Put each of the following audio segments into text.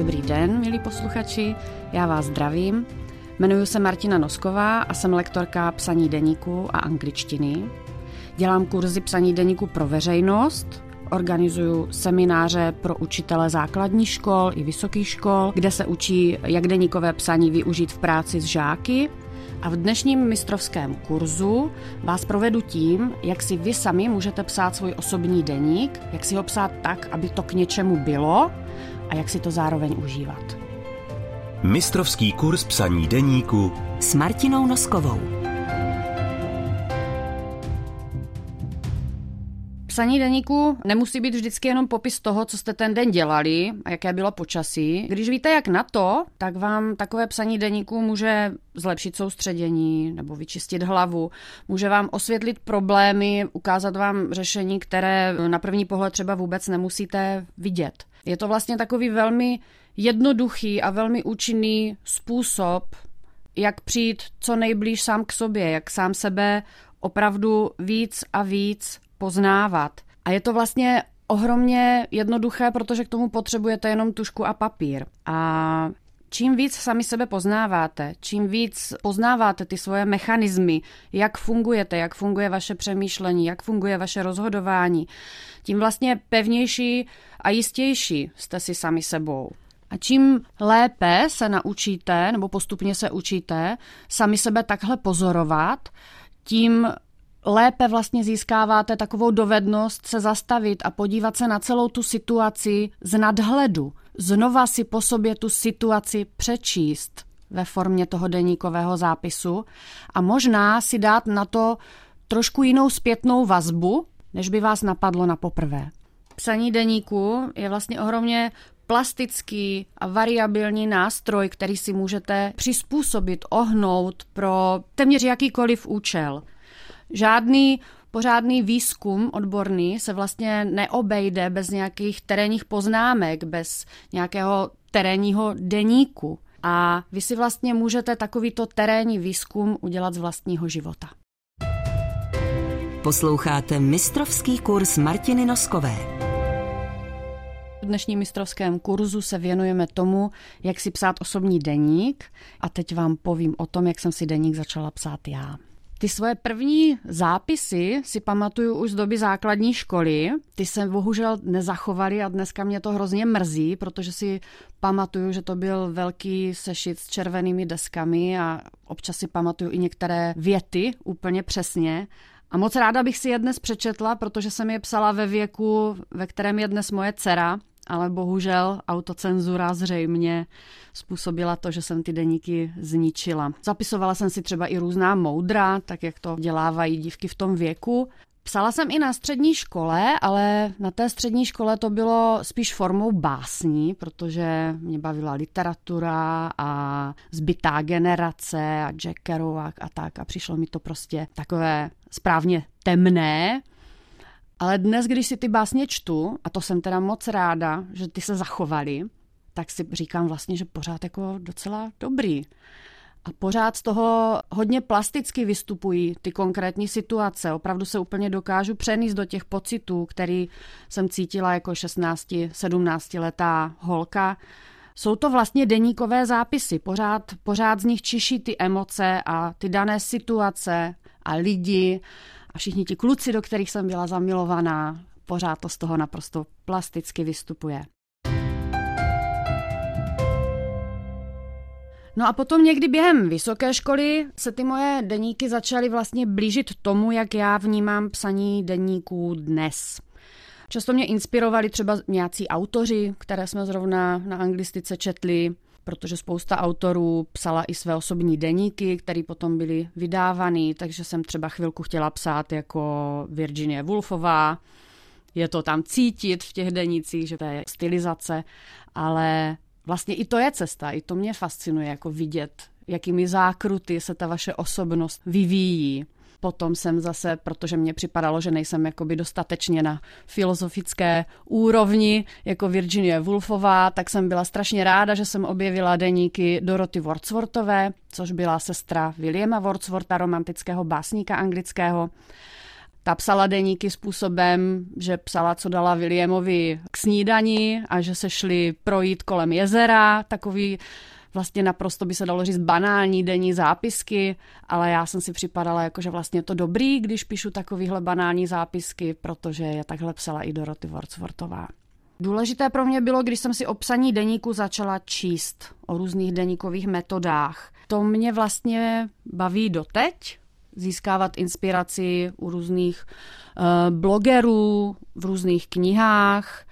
Dobrý den, milí posluchači, já vás zdravím. Jmenuji se Martina Nosková a jsem lektorka psaní deníku a angličtiny. Dělám kurzy psaní deníku pro veřejnost, organizuju semináře pro učitele základních škol i vysokých škol, kde se učí, jak deníkové psaní využít v práci s žáky. A v dnešním mistrovském kurzu vás provedu tím, jak si vy sami můžete psát svůj osobní deník, jak si ho psát tak, aby to k něčemu bylo a jak si to zároveň užívat. Mistrovský kurz psaní deníku s Martinou Noskovou. Psaní deníku nemusí být vždycky jenom popis toho, co jste ten den dělali a jaké bylo počasí. Když víte, jak na to, tak vám takové psaní deníku může zlepšit soustředění nebo vyčistit hlavu, může vám osvětlit problémy, ukázat vám řešení, které na první pohled třeba vůbec nemusíte vidět. Je to vlastně takový velmi jednoduchý a velmi účinný způsob, jak přijít co nejblíž sám k sobě, jak sám sebe opravdu víc a víc poznávat. A je to vlastně ohromně jednoduché, protože k tomu potřebujete jenom tušku a papír. A čím víc sami sebe poznáváte, čím víc poznáváte ty svoje mechanismy, jak fungujete, jak funguje vaše přemýšlení, jak funguje vaše rozhodování, tím vlastně pevnější a jistější jste si sami sebou. A čím lépe se naučíte, nebo postupně se učíte, sami sebe takhle pozorovat, tím lépe vlastně získáváte takovou dovednost se zastavit a podívat se na celou tu situaci z nadhledu. Znova si po sobě tu situaci přečíst ve formě toho deníkového zápisu a možná si dát na to trošku jinou zpětnou vazbu, než by vás napadlo na poprvé. Psaní deníku je vlastně ohromně plastický a variabilní nástroj, který si můžete přizpůsobit, ohnout pro téměř jakýkoliv účel. Žádný pořádný výzkum odborný se vlastně neobejde bez nějakých terénních poznámek, bez nějakého terénního deníku. A vy si vlastně můžete takovýto terénní výzkum udělat z vlastního života. Posloucháte mistrovský kurz Martiny Noskové. V dnešním mistrovském kurzu se věnujeme tomu, jak si psát osobní deník a teď vám povím o tom, jak jsem si deník začala psát já. Ty svoje první zápisy si pamatuju už z doby základní školy. Ty se bohužel nezachovaly a dneska mě to hrozně mrzí, protože si pamatuju, že to byl velký sešit s červenými deskami a občas si pamatuju i některé věty úplně přesně. A moc ráda bych si je dnes přečetla, protože jsem je psala ve věku, ve kterém je dnes moje dcera ale bohužel autocenzura zřejmě způsobila to, že jsem ty deníky zničila. Zapisovala jsem si třeba i různá moudra, tak jak to dělávají dívky v tom věku. Psala jsem i na střední škole, ale na té střední škole to bylo spíš formou básní, protože mě bavila literatura a zbytá generace a Jackerova a tak a přišlo mi to prostě takové správně temné, ale dnes, když si ty básně čtu, a to jsem teda moc ráda, že ty se zachovaly, tak si říkám vlastně, že pořád jako docela dobrý. A pořád z toho hodně plasticky vystupují ty konkrétní situace. Opravdu se úplně dokážu přenést do těch pocitů, který jsem cítila jako 16-17 letá holka. Jsou to vlastně deníkové zápisy. Pořád, pořád z nich čiší ty emoce a ty dané situace a lidi a všichni ti kluci, do kterých jsem byla zamilovaná, pořád to z toho naprosto plasticky vystupuje. No a potom někdy během vysoké školy se ty moje deníky začaly vlastně blížit tomu, jak já vnímám psaní deníků dnes. Často mě inspirovali třeba nějací autoři, které jsme zrovna na anglistice četli, protože spousta autorů psala i své osobní deníky, které potom byly vydávány, takže jsem třeba chvilku chtěla psát jako Virginia Woolfová. Je to tam cítit v těch denících, že to je stylizace, ale vlastně i to je cesta, i to mě fascinuje, jako vidět, jakými zákruty se ta vaše osobnost vyvíjí. Potom jsem zase, protože mě připadalo, že nejsem jakoby dostatečně na filozofické úrovni jako Virginia Woolfová, tak jsem byla strašně ráda, že jsem objevila deníky Doroty Wordsworthové, což byla sestra Williama Wordswortha, romantického básníka anglického. Ta psala deníky způsobem, že psala, co dala Williamovi k snídani a že se šli projít kolem jezera, takový vlastně naprosto by se dalo říct banální denní zápisky, ale já jsem si připadala jako, že vlastně to dobrý, když píšu takovýhle banální zápisky, protože je takhle psala i Doroty Wordsworthová. Důležité pro mě bylo, když jsem si o psaní deníku začala číst o různých deníkových metodách. To mě vlastně baví doteď, získávat inspiraci u různých uh, blogerů, v různých knihách,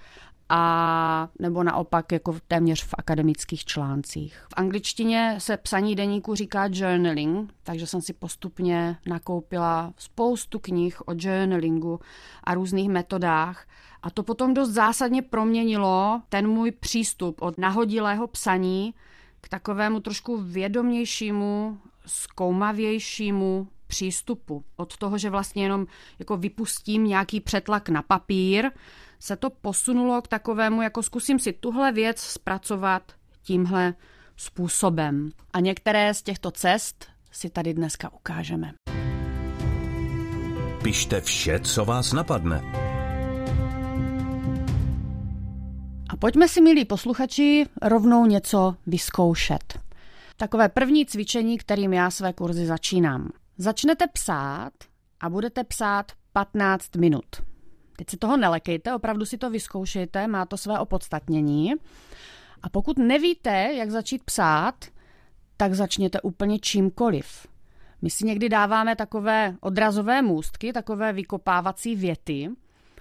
a nebo naopak jako téměř v akademických článcích. V angličtině se psaní deníku říká journaling, takže jsem si postupně nakoupila spoustu knih o journalingu a různých metodách a to potom dost zásadně proměnilo ten můj přístup od nahodilého psaní k takovému trošku vědomějšímu, zkoumavějšímu přístupu. Od toho, že vlastně jenom jako vypustím nějaký přetlak na papír, se to posunulo k takovému, jako zkusím si tuhle věc zpracovat tímhle způsobem. A některé z těchto cest si tady dneska ukážeme. Pište vše, co vás napadne. A pojďme si, milí posluchači, rovnou něco vyzkoušet. Takové první cvičení, kterým já své kurzy začínám. Začnete psát a budete psát 15 minut. Teď si toho nelekejte, opravdu si to vyzkoušejte, má to své opodstatnění. A pokud nevíte, jak začít psát, tak začněte úplně čímkoliv. My si někdy dáváme takové odrazové můstky, takové vykopávací věty,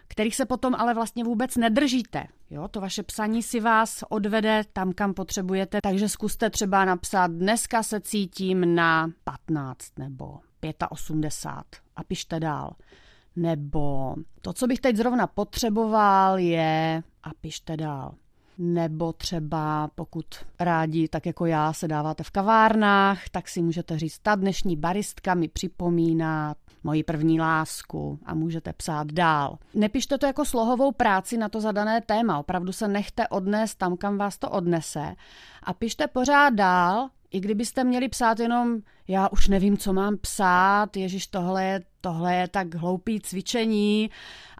kterých se potom ale vlastně vůbec nedržíte. Jo, to vaše psaní si vás odvede tam, kam potřebujete, takže zkuste třeba napsat dneska se cítím na 15 nebo 85 a pište dál. Nebo to, co bych teď zrovna potřeboval, je a pište dál. Nebo třeba pokud rádi, tak jako já, se dáváte v kavárnách, tak si můžete říct, ta dnešní baristka mi připomíná moji první lásku a můžete psát dál. Nepište to jako slohovou práci na to zadané téma, opravdu se nechte odnést tam, kam vás to odnese a pište pořád dál, i kdybyste měli psát jenom, já už nevím, co mám psát, ježiš, tohle je, tohle je tak hloupý cvičení,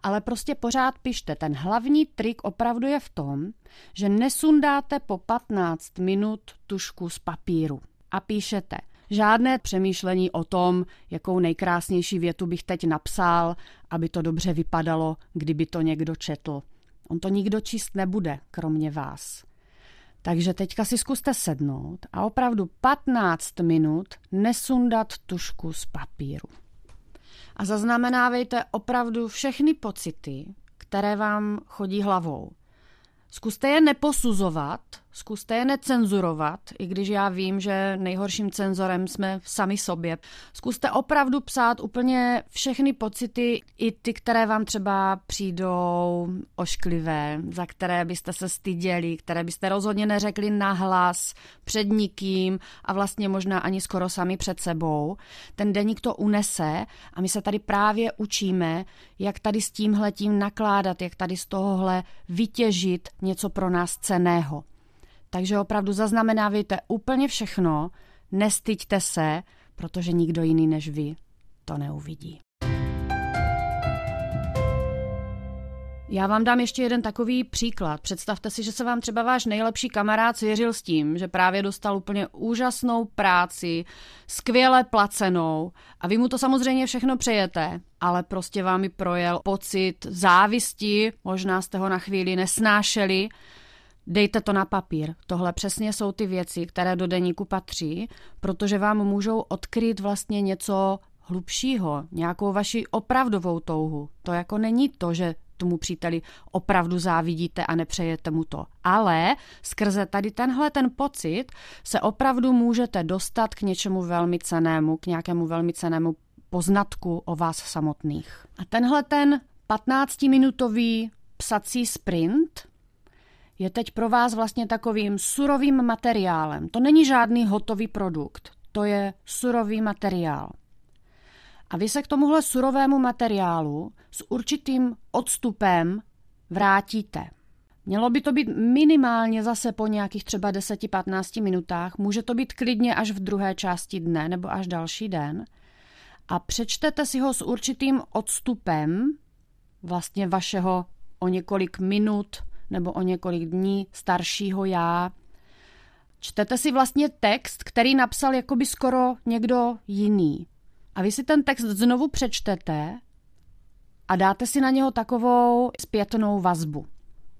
ale prostě pořád pište. Ten hlavní trik opravdu je v tom, že nesundáte po 15 minut tušku z papíru a píšete. Žádné přemýšlení o tom, jakou nejkrásnější větu bych teď napsal, aby to dobře vypadalo, kdyby to někdo četl. On to nikdo číst nebude, kromě vás. Takže teďka si zkuste sednout a opravdu 15 minut nesundat tušku z papíru. A zaznamenávejte opravdu všechny pocity, které vám chodí hlavou. Zkuste je neposuzovat, zkuste je necenzurovat, i když já vím, že nejhorším cenzorem jsme sami sobě. Zkuste opravdu psát úplně všechny pocity, i ty, které vám třeba přijdou ošklivé, za které byste se styděli, které byste rozhodně neřekli nahlas před nikým a vlastně možná ani skoro sami před sebou. Ten deník to unese a my se tady právě učíme, jak tady s tímhletím nakládat, jak tady z tohohle vytěžit něco pro nás ceného. Takže opravdu zaznamenávejte úplně všechno, nestyďte se, protože nikdo jiný než vy to neuvidí. Já vám dám ještě jeden takový příklad. Představte si, že se vám třeba váš nejlepší kamarád svěřil s tím, že právě dostal úplně úžasnou práci, skvěle placenou a vy mu to samozřejmě všechno přejete, ale prostě vám i projel pocit závisti, možná jste ho na chvíli nesnášeli Dejte to na papír. Tohle přesně jsou ty věci, které do deníku patří, protože vám můžou odkryt vlastně něco hlubšího, nějakou vaši opravdovou touhu. To jako není to, že tomu příteli opravdu závidíte a nepřejete mu to. Ale skrze tady tenhle ten pocit se opravdu můžete dostat k něčemu velmi cenému, k nějakému velmi cenému poznatku o vás samotných. A tenhle ten 15-minutový psací sprint je teď pro vás vlastně takovým surovým materiálem. To není žádný hotový produkt, to je surový materiál. A vy se k tomuhle surovému materiálu s určitým odstupem vrátíte. Mělo by to být minimálně zase po nějakých třeba 10-15 minutách, může to být klidně až v druhé části dne nebo až další den. a přečtete si ho s určitým odstupem vlastně vašeho o několik minut nebo o několik dní staršího já. Čtete si vlastně text, který napsal jakoby skoro někdo jiný. A vy si ten text znovu přečtete a dáte si na něho takovou zpětnou vazbu.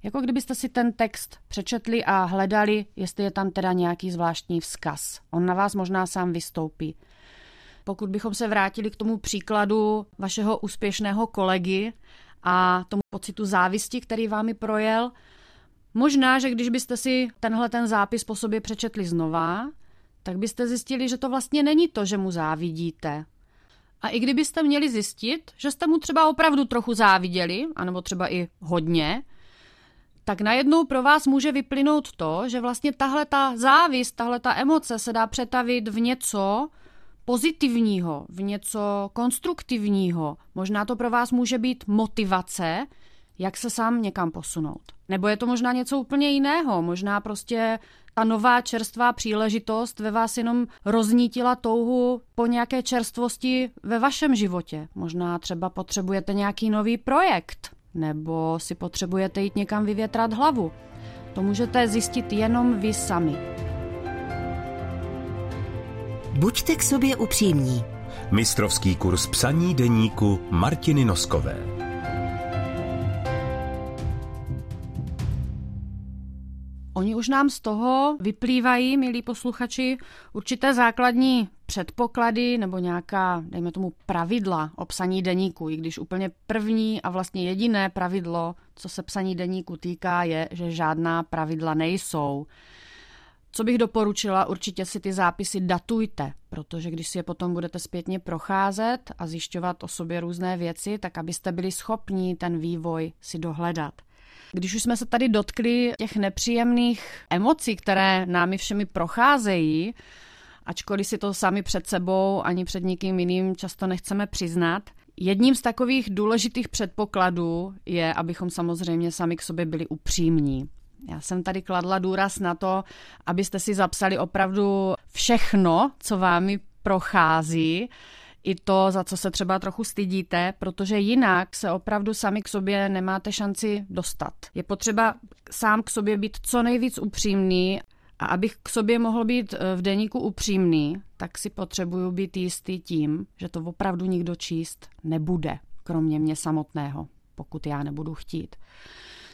Jako kdybyste si ten text přečetli a hledali, jestli je tam teda nějaký zvláštní vzkaz. On na vás možná sám vystoupí. Pokud bychom se vrátili k tomu příkladu vašeho úspěšného kolegy a tomu pocitu závisti, který vámi projel, možná, že když byste si tenhle ten zápis po sobě přečetli znova, tak byste zjistili, že to vlastně není to, že mu závidíte. A i kdybyste měli zjistit, že jste mu třeba opravdu trochu záviděli, anebo třeba i hodně, tak najednou pro vás může vyplynout to, že vlastně tahle ta závist, tahle ta emoce se dá přetavit v něco pozitivního, v něco konstruktivního. Možná to pro vás může být motivace, jak se sám někam posunout. Nebo je to možná něco úplně jiného, možná prostě ta nová čerstvá příležitost ve vás jenom roznítila touhu po nějaké čerstvosti ve vašem životě. Možná třeba potřebujete nějaký nový projekt, nebo si potřebujete jít někam vyvětrat hlavu. To můžete zjistit jenom vy sami. Buďte k sobě upřímní. Mistrovský kurz psaní deníku Martiny Noskové. Oni už nám z toho vyplývají, milí posluchači, určité základní předpoklady nebo nějaká, dejme tomu, pravidla o psaní deníku, i když úplně první a vlastně jediné pravidlo, co se psaní deníku týká, je, že žádná pravidla nejsou. Co bych doporučila, určitě si ty zápisy datujte, protože když si je potom budete zpětně procházet a zjišťovat o sobě různé věci, tak abyste byli schopni ten vývoj si dohledat. Když už jsme se tady dotkli těch nepříjemných emocí, které námi všemi procházejí, ačkoliv si to sami před sebou ani před nikým jiným často nechceme přiznat, jedním z takových důležitých předpokladů je, abychom samozřejmě sami k sobě byli upřímní. Já jsem tady kladla důraz na to, abyste si zapsali opravdu všechno, co vámi prochází, i to, za co se třeba trochu stydíte, protože jinak se opravdu sami k sobě nemáte šanci dostat. Je potřeba sám k sobě být co nejvíc upřímný a abych k sobě mohl být eh, v deníku upřímný, tak si potřebuju být jistý tím, že to opravdu nikdo číst nebude, kromě mě samotného, pokud já nebudu chtít.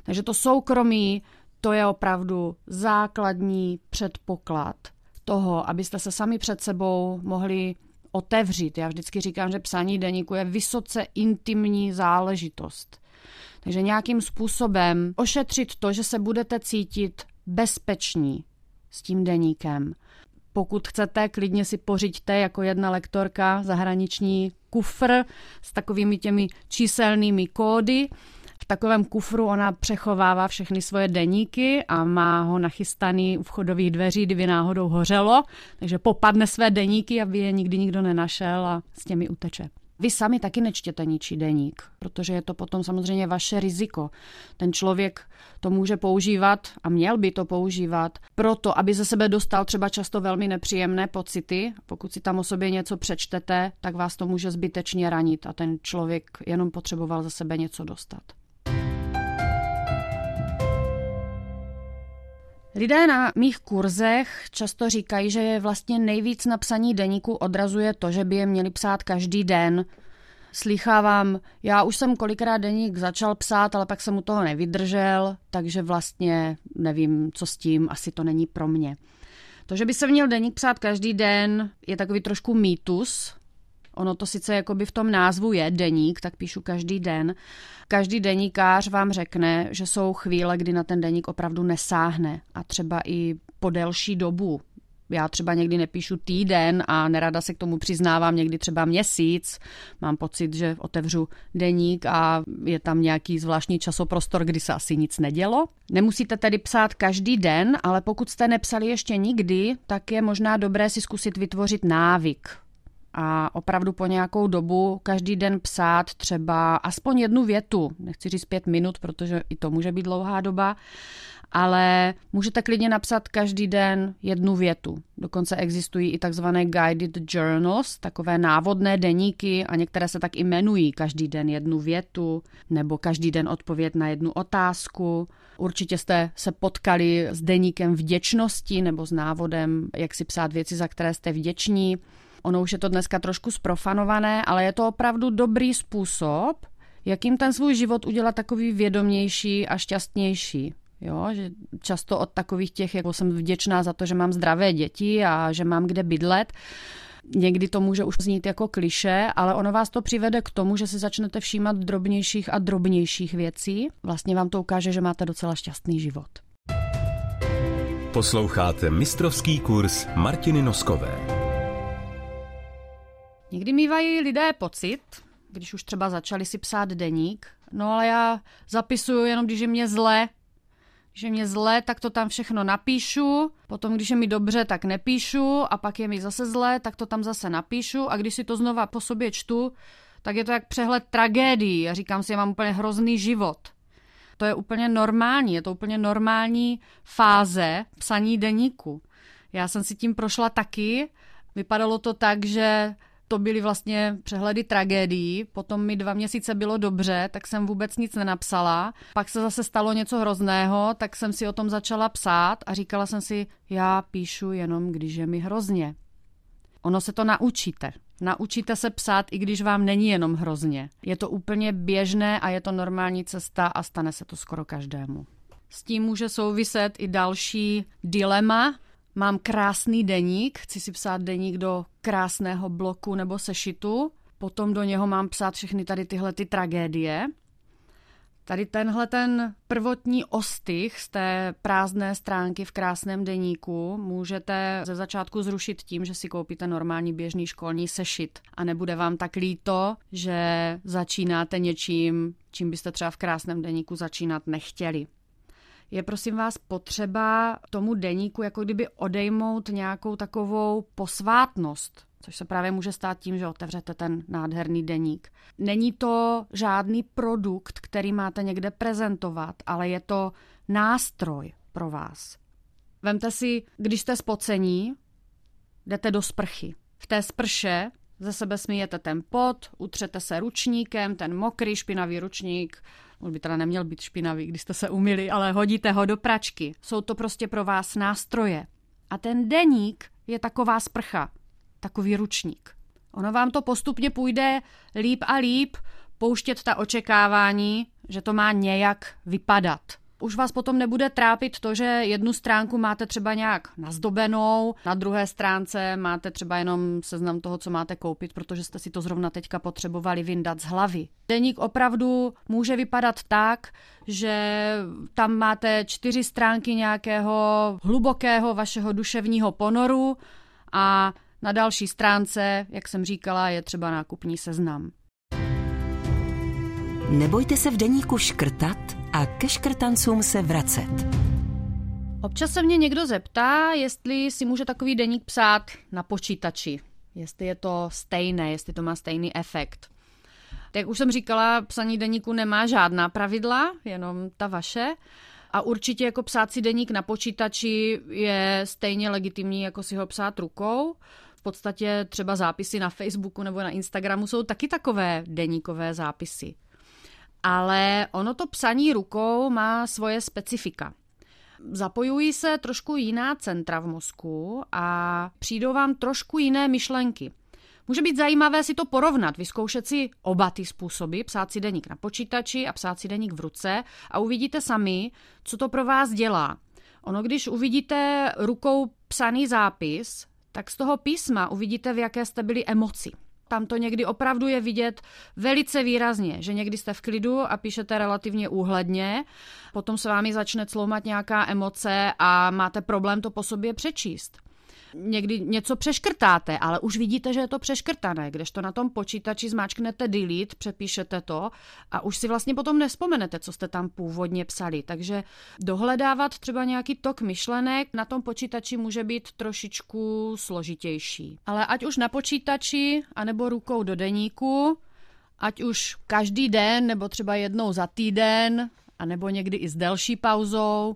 Takže to soukromí, to je opravdu základní předpoklad toho, abyste se sami před sebou mohli otevřít. Já vždycky říkám, že psaní deníku je vysoce intimní záležitost. Takže nějakým způsobem ošetřit to, že se budete cítit bezpeční s tím deníkem. Pokud chcete, klidně si pořiďte jako jedna lektorka zahraniční kufr s takovými těmi číselnými kódy takovém kufru ona přechovává všechny svoje deníky a má ho nachystaný u vchodových dveří, kdyby náhodou hořelo, takže popadne své deníky, aby je nikdy nikdo nenašel a s těmi uteče. Vy sami taky nečtěte ničí deník, protože je to potom samozřejmě vaše riziko. Ten člověk to může používat a měl by to používat proto, aby ze sebe dostal třeba často velmi nepříjemné pocity. Pokud si tam o sobě něco přečtete, tak vás to může zbytečně ranit a ten člověk jenom potřeboval za sebe něco dostat. Lidé na mých kurzech často říkají, že je vlastně nejvíc na psaní deníku odrazuje to, že by je měli psát každý den. Slychávám, já už jsem kolikrát deník začal psát, ale pak jsem u toho nevydržel, takže vlastně nevím, co s tím, asi to není pro mě. To, že by se měl deník psát každý den, je takový trošku mýtus, Ono to sice jakoby v tom názvu je deník, tak píšu každý den. Každý deníkář vám řekne, že jsou chvíle, kdy na ten deník opravdu nesáhne a třeba i po delší dobu. Já třeba někdy nepíšu týden a nerada se k tomu přiznávám, někdy třeba měsíc. Mám pocit, že otevřu deník a je tam nějaký zvláštní časoprostor, kdy se asi nic nedělo. Nemusíte tedy psát každý den, ale pokud jste nepsali ještě nikdy, tak je možná dobré si zkusit vytvořit návyk a opravdu po nějakou dobu každý den psát třeba aspoň jednu větu, nechci říct pět minut, protože i to může být dlouhá doba, ale můžete klidně napsat každý den jednu větu. Dokonce existují i takzvané guided journals, takové návodné deníky a některé se tak jmenují každý den jednu větu nebo každý den odpověď na jednu otázku. Určitě jste se potkali s deníkem vděčnosti nebo s návodem, jak si psát věci, za které jste vděční. Ono už je to dneska trošku sprofanované, ale je to opravdu dobrý způsob, jakým ten svůj život udělat takový vědomější a šťastnější. Jo, že často od takových těch, jako jsem vděčná za to, že mám zdravé děti a že mám kde bydlet, Někdy to může už znít jako kliše, ale ono vás to přivede k tomu, že si začnete všímat drobnějších a drobnějších věcí. Vlastně vám to ukáže, že máte docela šťastný život. Posloucháte mistrovský kurz Martiny Noskové. Někdy mývají lidé pocit, když už třeba začali si psát deník, no ale já zapisuju jenom, když je mě zle, když je mě zle, tak to tam všechno napíšu, potom když je mi dobře, tak nepíšu a pak je mi zase zle, tak to tam zase napíšu a když si to znova po sobě čtu, tak je to jak přehled tragédií. Já říkám si, já mám úplně hrozný život. To je úplně normální, je to úplně normální fáze psaní deníku. Já jsem si tím prošla taky. Vypadalo to tak, že to byly vlastně přehledy tragédií, potom mi dva měsíce bylo dobře, tak jsem vůbec nic nenapsala. Pak se zase stalo něco hrozného, tak jsem si o tom začala psát a říkala jsem si, já píšu jenom, když je mi hrozně. Ono se to naučíte. Naučíte se psát, i když vám není jenom hrozně. Je to úplně běžné a je to normální cesta a stane se to skoro každému. S tím může souviset i další dilema, Mám krásný deník, chci si psát deník do krásného bloku nebo sešitu, potom do něho mám psát všechny tady tyhle ty tragédie. Tady tenhle ten prvotní ostych z té prázdné stránky v krásném deníku můžete ze začátku zrušit tím, že si koupíte normální běžný školní sešit. A nebude vám tak líto, že začínáte něčím, čím byste třeba v krásném deníku začínat nechtěli je prosím vás potřeba tomu deníku jako kdyby odejmout nějakou takovou posvátnost, což se právě může stát tím, že otevřete ten nádherný deník. Není to žádný produkt, který máte někde prezentovat, ale je to nástroj pro vás. Vemte si, když jste spocení, jdete do sprchy. V té sprše ze sebe smíjete ten pot, utřete se ručníkem, ten mokrý špinavý ručník On by teda neměl být špinavý, když jste se umili, ale hodíte ho do pračky. Jsou to prostě pro vás nástroje. A ten deník je taková sprcha, takový ručník. Ono vám to postupně půjde líp a líp pouštět ta očekávání, že to má nějak vypadat už vás potom nebude trápit to, že jednu stránku máte třeba nějak nazdobenou, na druhé stránce máte třeba jenom seznam toho, co máte koupit, protože jste si to zrovna teďka potřebovali vyndat z hlavy. Deník opravdu může vypadat tak, že tam máte čtyři stránky nějakého hlubokého vašeho duševního ponoru a na další stránce, jak jsem říkala, je třeba nákupní seznam. Nebojte se v deníku škrtat a ke škrtancům se vracet. Občas se mě někdo zeptá, jestli si může takový deník psát na počítači. Jestli je to stejné, jestli to má stejný efekt. Jak už jsem říkala, psaní deníku nemá žádná pravidla, jenom ta vaše. A určitě jako psát si deník na počítači je stejně legitimní, jako si ho psát rukou. V podstatě třeba zápisy na Facebooku nebo na Instagramu jsou taky takové deníkové zápisy ale ono to psaní rukou má svoje specifika. Zapojují se trošku jiná centra v mozku a přijdou vám trošku jiné myšlenky. Může být zajímavé si to porovnat, vyzkoušet si oba ty způsoby, psát si deník na počítači a psát si deník v ruce a uvidíte sami, co to pro vás dělá. Ono, když uvidíte rukou psaný zápis, tak z toho písma uvidíte, v jaké jste byli emoci. Tam to někdy opravdu je vidět velice výrazně, že někdy jste v klidu a píšete relativně úhledně, potom se vámi začne cloumat nějaká emoce a máte problém to po sobě přečíst. Někdy něco přeškrtáte, ale už vidíte, že je to přeškrtané, kdežto na tom počítači zmáčknete delete, přepíšete to a už si vlastně potom nespomenete, co jste tam původně psali. Takže dohledávat třeba nějaký tok myšlenek na tom počítači může být trošičku složitější. Ale ať už na počítači, anebo rukou do deníku, ať už každý den, nebo třeba jednou za týden, anebo někdy i s delší pauzou,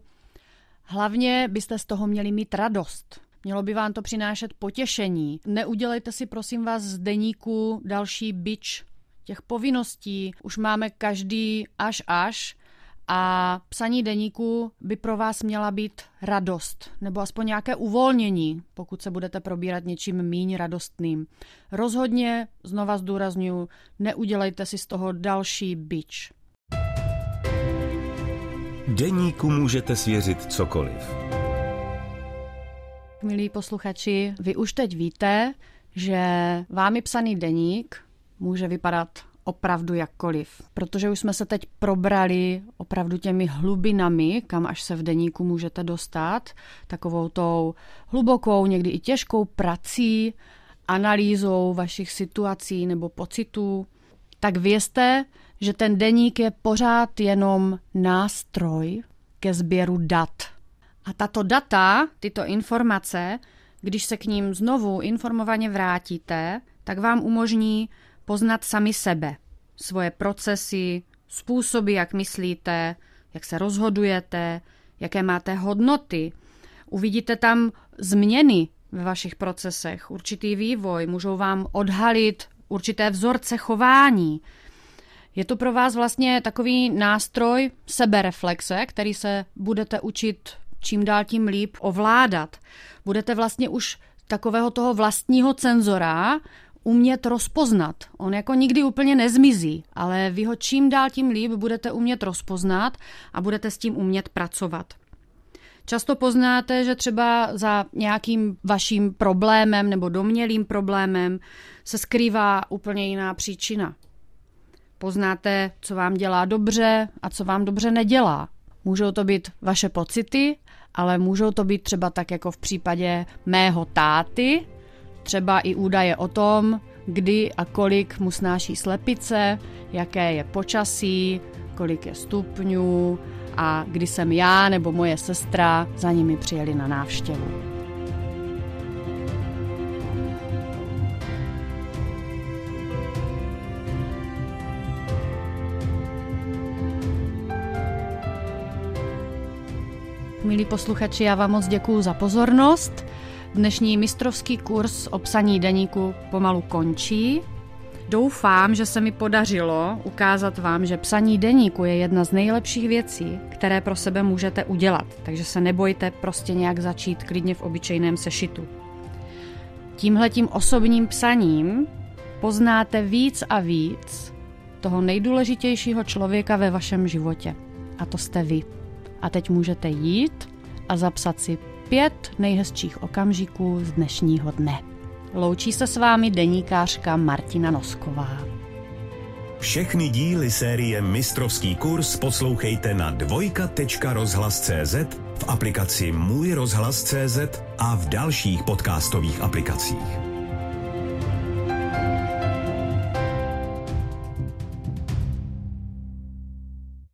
Hlavně byste z toho měli mít radost. Mělo by vám to přinášet potěšení. Neudělejte si prosím vás z deníku další bič těch povinností. Už máme každý až až a psaní deníku by pro vás měla být radost, nebo aspoň nějaké uvolnění, pokud se budete probírat něčím míň radostným. Rozhodně, znova zdůraznuju, neudělejte si z toho další bič. Deníku můžete svěřit cokoliv. Milí posluchači, vy už teď víte, že vámi psaný deník může vypadat opravdu jakkoliv, protože už jsme se teď probrali opravdu těmi hlubinami, kam až se v deníku můžete dostat, takovou tou hlubokou, někdy i těžkou prací, analýzou vašich situací nebo pocitů, tak vězte, že ten deník je pořád jenom nástroj ke sběru dat. A tato data, tyto informace, když se k ním znovu informovaně vrátíte, tak vám umožní poznat sami sebe, svoje procesy, způsoby, jak myslíte, jak se rozhodujete, jaké máte hodnoty. Uvidíte tam změny ve vašich procesech, určitý vývoj, můžou vám odhalit určité vzorce chování, je to pro vás vlastně takový nástroj sebereflexe, který se budete učit čím dál tím líp ovládat. Budete vlastně už takového toho vlastního cenzora umět rozpoznat. On jako nikdy úplně nezmizí, ale vy ho čím dál tím líp budete umět rozpoznat a budete s tím umět pracovat. Často poznáte, že třeba za nějakým vaším problémem nebo domělým problémem se skrývá úplně jiná příčina. Poznáte, co vám dělá dobře a co vám dobře nedělá. Můžou to být vaše pocity, ale můžou to být třeba tak jako v případě mého táty, třeba i údaje o tom, kdy a kolik mu snáší slepice, jaké je počasí, kolik je stupňů a kdy jsem já nebo moje sestra za nimi přijeli na návštěvu. Milí posluchači, já vám moc děkuji za pozornost. Dnešní mistrovský kurz o psaní deníku pomalu končí. Doufám, že se mi podařilo ukázat vám, že psaní deníku je jedna z nejlepších věcí, které pro sebe můžete udělat, takže se nebojte prostě nějak začít klidně v obyčejném sešitu. Tímhletím osobním psaním poznáte víc a víc toho nejdůležitějšího člověka ve vašem životě. A to jste vy. A teď můžete jít a zapsat si pět nejhezčích okamžiků z dnešního dne. Loučí se s vámi deníkářka Martina Nosková. Všechny díly série Mistrovský kurz poslouchejte na dvojka.rozhlas.cz, v aplikaci Můj rozhlas.cz a v dalších podcastových aplikacích.